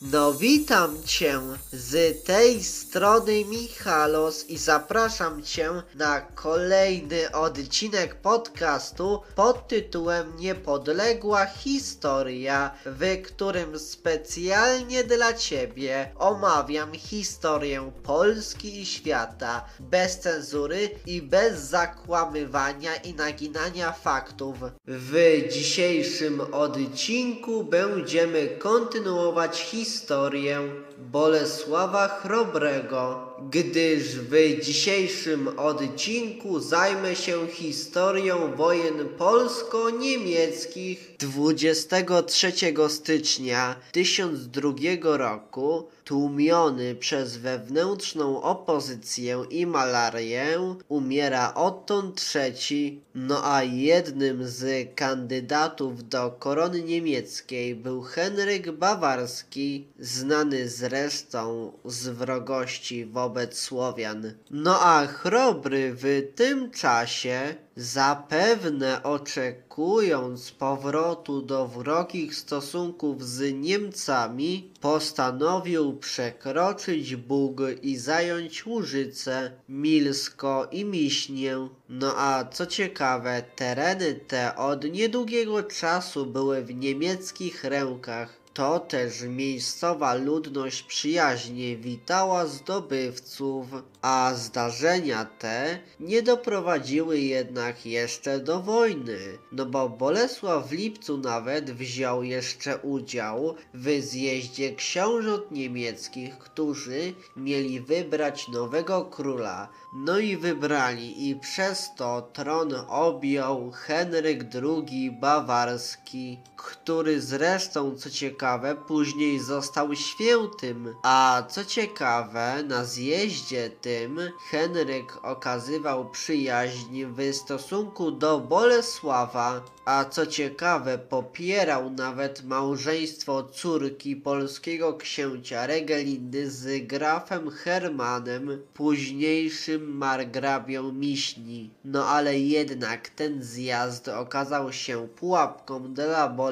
No witam cię z tej strony Michalos i zapraszam cię na kolejny odcinek podcastu pod tytułem Niepodległa Historia, w którym specjalnie dla ciebie omawiam historię Polski i świata bez cenzury i bez zakłamywania i naginania faktów. W dzisiejszym odcinku będziemy kontynuować historię historię. Bolesława Chrobrego, gdyż w dzisiejszym odcinku zajmę się historią wojen polsko-niemieckich 23 stycznia 1002 roku tłumiony przez wewnętrzną opozycję i malarię umiera Otton III, no a jednym z kandydatów do korony niemieckiej był Henryk Bawarski, znany zresztą z wrogości wobec Słowian. No a Chrobry w tym czasie Zapewne oczekując powrotu do wrogich stosunków z Niemcami, postanowił przekroczyć Bóg i zająć Łużyce, Milsko i Miśnię. No a co ciekawe, tereny te od niedługiego czasu były w niemieckich rękach. To też miejscowa ludność przyjaźnie witała zdobywców, a zdarzenia te nie doprowadziły jednak jeszcze do wojny, no bo Bolesław w lipcu nawet wziął jeszcze udział w zjeździe książąt niemieckich, którzy mieli wybrać nowego króla. No i wybrali i przez to tron objął Henryk II Bawarski, który zresztą co ciekawe później został świętym. A co ciekawe na zjeździe tym Henryk okazywał przyjaźń w stosunku do Bolesława, a co ciekawe popierał nawet małżeństwo córki polskiego księcia Regelindy z grafem Hermanem, późniejszym margrabią Miśni. No ale jednak ten zjazd okazał się pułapką dla Bolesława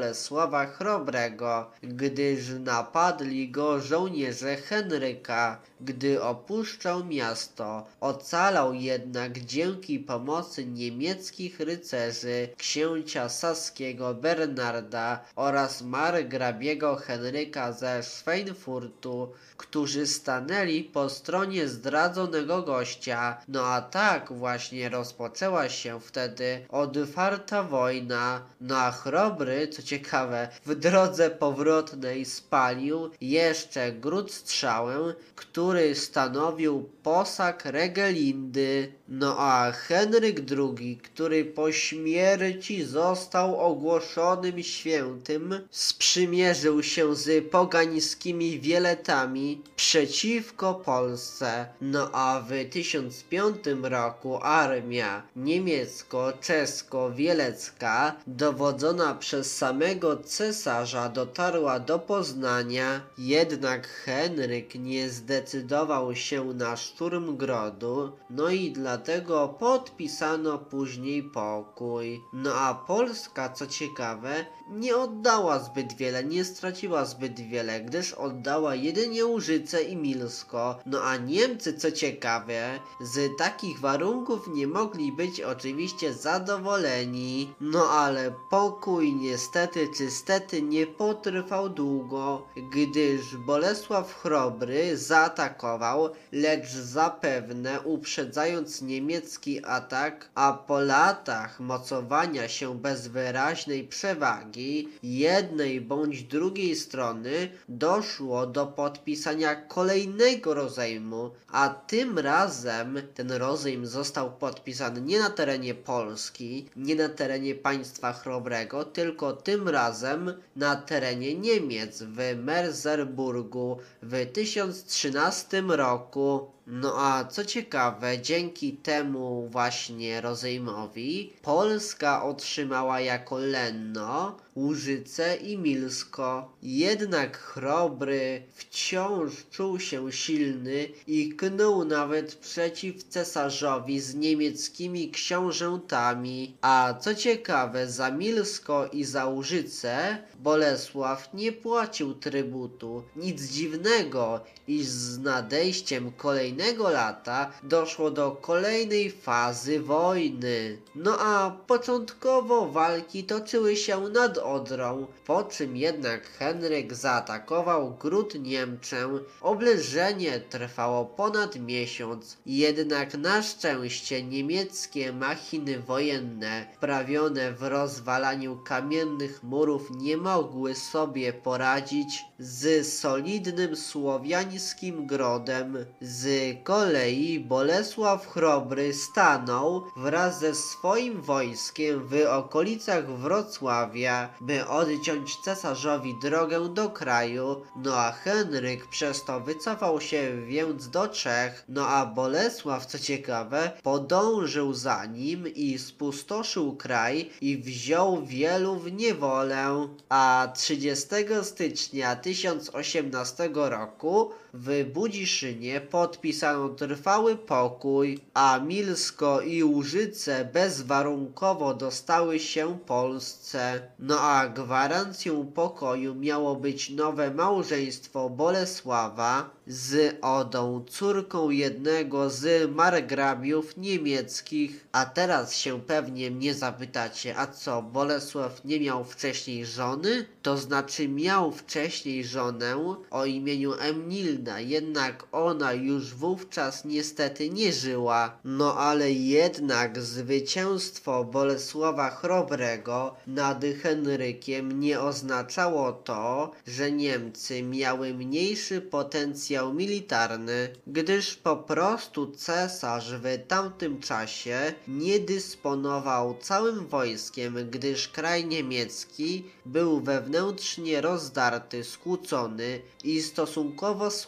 Chrobrego, gdyż napadli go żołnierze Henryka, gdy opuszczał miasto. Ocalał jednak dzięki pomocy niemieckich rycerzy księcia saskiego Bernarda oraz margrabiego Henryka ze Schweinfurtu, którzy stanęli po stronie zdradzonego gościa. No a tak właśnie rozpoczęła się wtedy otwarta wojna. No a Chrobry, co ciekawe, w drodze powrotnej spalił jeszcze gród strzałę, który stanowił posag Regelindy. No a Henryk II, który po śmierci został ogłoszonym świętym, sprzymierzył się z pogańskimi wieletami przeciwko Polsce. No a w 1005 roku armia niemiecko-czesko-wielecka dowodzona przez samego cesarza dotarła do Poznania, jednak Henryk nie zdecydował się na szturm grodu, no i dlatego podpisano później pokój. No a Polska, co ciekawe, nie oddała zbyt wiele, nie straciła zbyt wiele, gdyż oddała jedynie Łużyce i Milsko. No a Niemcy, co ciekawe, z takich warunków nie mogli być oczywiście zadowoleni. No ale pokój niestety czy stety nie potrwał długo, gdyż Bolesław Chrobry zaatakował, lecz zapewne uprzedzając niemiecki atak, a po latach mocowania się bez wyraźnej przewagi jednej bądź drugiej strony doszło do podpisania kolejnego rozejmu, a tym razem ten rozejm został podpisany nie na terenie Polski, nie na terenie państwa Chrobrego, tylko tym razem na terenie Niemiec w Merseburgu w 1013 roku. No a co ciekawe, dzięki temu właśnie rozejmowi Polska otrzymała jako lenno Łużyce i Milsko. Jednak Chrobry wciąż czuł się silny i knuł nawet przeciw cesarzowi z niemieckimi książętami. A co ciekawe, za Milsko i za Łużyce Bolesław nie płacił trybutu. Nic dziwnego, iż z nadejściem kolejnego lata doszło do kolejnej fazy wojny. No a początkowo walki toczyły się nad Odrą, po czym jednak Henryk zaatakował Gród Niemczę. Oblężenie trwało ponad miesiąc, jednak na szczęście niemieckie machiny wojenne, prawione w rozwalaniu kamiennych murów, nie mogły sobie poradzić z solidnym słowiańskim grodem. Z kolei Bolesław Chrobry stanął wraz ze swoim wojskiem w okolicach Wrocławia, by odciąć cesarzowi drogę do kraju, no a Henryk przez to wycofał się więc do Czech, no a Bolesław, co ciekawe, podążył za nim i spustoszył kraj i wziął wielu w niewolę, a 30 stycznia 1018 roku w Budziszynie podpisano trwały pokój, a Milsko i Łużyce bezwarunkowo dostały się Polsce. No a gwarancją pokoju miało być nowe małżeństwo Bolesława z Odą, córką jednego z margrabiów niemieckich. A teraz się pewnie mnie zapytacie, a co, Bolesław nie miał wcześniej żony? To znaczy miał wcześniej żonę o imieniu Emnilda, jednak ona już wówczas niestety nie żyła. No ale jednak zwycięstwo Bolesława Chrobrego nad Henrykiem nie oznaczało to, że Niemcy miały mniejszy potencjał militarny, gdyż po prostu cesarz w tamtym czasie nie dysponował całym wojskiem, gdyż kraj niemiecki był wewnętrznie rozdarty, skłócony i stosunkowo słaby,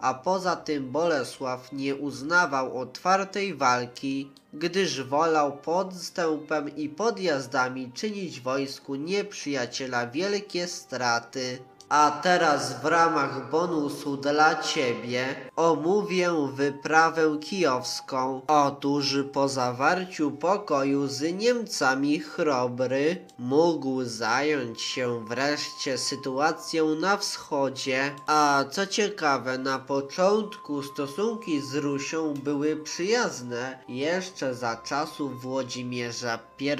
a poza tym Bolesław nie uznawał otwartej walki, gdyż wolał podstępem i podjazdami czynić wojsku nieprzyjaciela wielkie straty. A teraz w ramach bonusu dla Ciebie omówię wyprawę kijowską. Otóż po zawarciu pokoju z Niemcami Chrobry mógł zająć się wreszcie sytuacją na wschodzie. A co ciekawe, na początku stosunki z Rusią były przyjazne jeszcze za czasów Włodzimierza I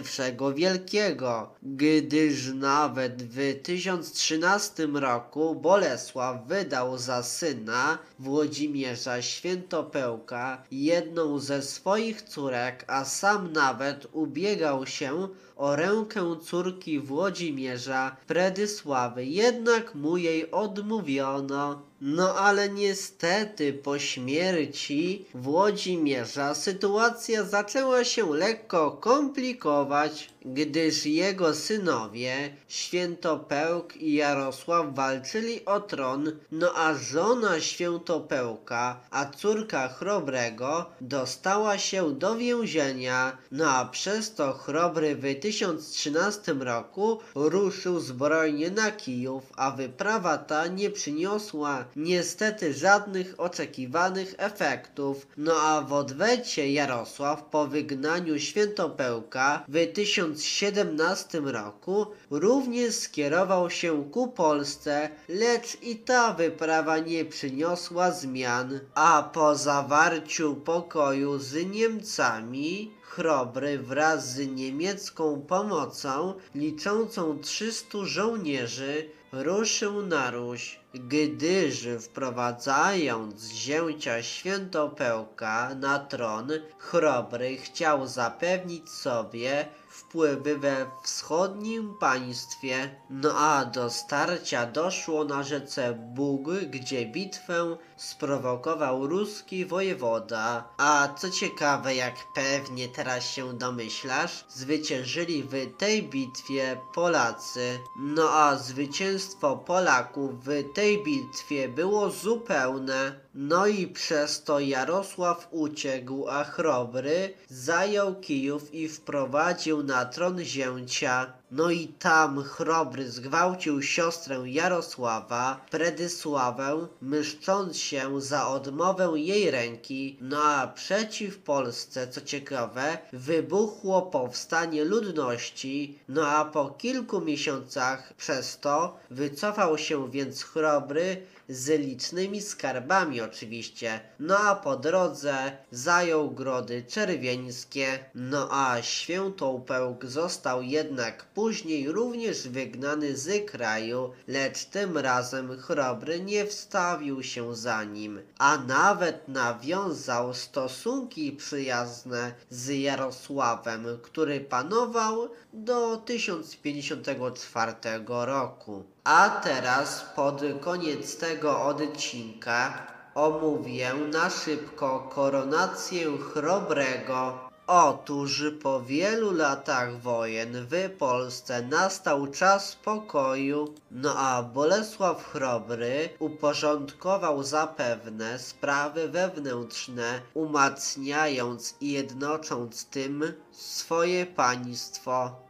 Wielkiego, gdyż nawet w 1013 roku Bolesław wydał za syna Włodzimierza Świętopełka jedną ze swoich córek, a sam nawet ubiegał się o rękę córki Włodzimierza Predysławy, jednak mu jej odmówiono. No ale niestety po śmierci Włodzimierza sytuacja zaczęła się lekko komplikować, gdyż jego synowie Świętopełk i Jarosław walczyli o tron, no a żona Świętopełka, a córka Chrobrego dostała się do więzienia, no a przez to Chrobry w 1013 roku ruszył zbrojnie na Kijów, a wyprawa ta nie przyniosła niestety żadnych oczekiwanych efektów. No a w odwecie Jarosław po wygnaniu Świętopełka w 1017 roku również skierował się ku Polsce, lecz i ta wyprawa nie przyniosła zmian. A po zawarciu pokoju z Niemcami Chrobry wraz z niemiecką pomocą liczącą 300 żołnierzy ruszył na Ruś, gdyż wprowadzając zięcia Świętopełka na tron, Chrobry chciał zapewnić sobie wpływy we wschodnim państwie. No a do starcia doszło na rzece Bóg, gdzie bitwę sprowokował ruski wojewoda. A co ciekawe, jak pewnie teraz się domyślasz, zwyciężyli w tej bitwie Polacy. No a zwycięstwo Polaków w tej bitwie było zupełne. No i przez to Jarosław uciekł, a Chrobry zajął Kijów i wprowadził na tron zięcia. No i tam Chrobry zgwałcił siostrę Jarosława, Predysławę, myszcząc się za odmowę jej ręki. No a przeciw Polsce, co ciekawe, wybuchło powstanie ludności. No a po kilku miesiącach przez to wycofał się więc Chrobry z licznymi skarbami oczywiście. No a po drodze zajął grody czerwieńskie. No a Świętopełk został jednak później również wygnany z kraju, lecz tym razem Chrobry nie wstawił się za nim, a nawet nawiązał stosunki przyjazne z Jarosławem, który panował do 1054 roku. A teraz pod koniec tego odcinka omówię na szybko koronację Chrobrego. Otóż po wielu latach wojen w Polsce nastał czas pokoju, no a Bolesław Chrobry uporządkował zapewne sprawy wewnętrzne, umacniając i jednocząc tym swoje państwo.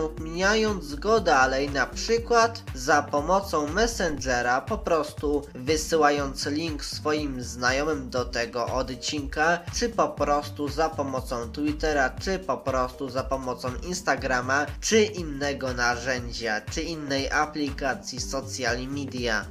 udostępniając go dalej, na przykład za pomocą Messengera, po prostu wysyłając link swoim znajomym do tego odcinka, czy po prostu za pomocą Twittera, czy po prostu za pomocą Instagrama, czy innego narzędzia, czy innej aplikacji social media.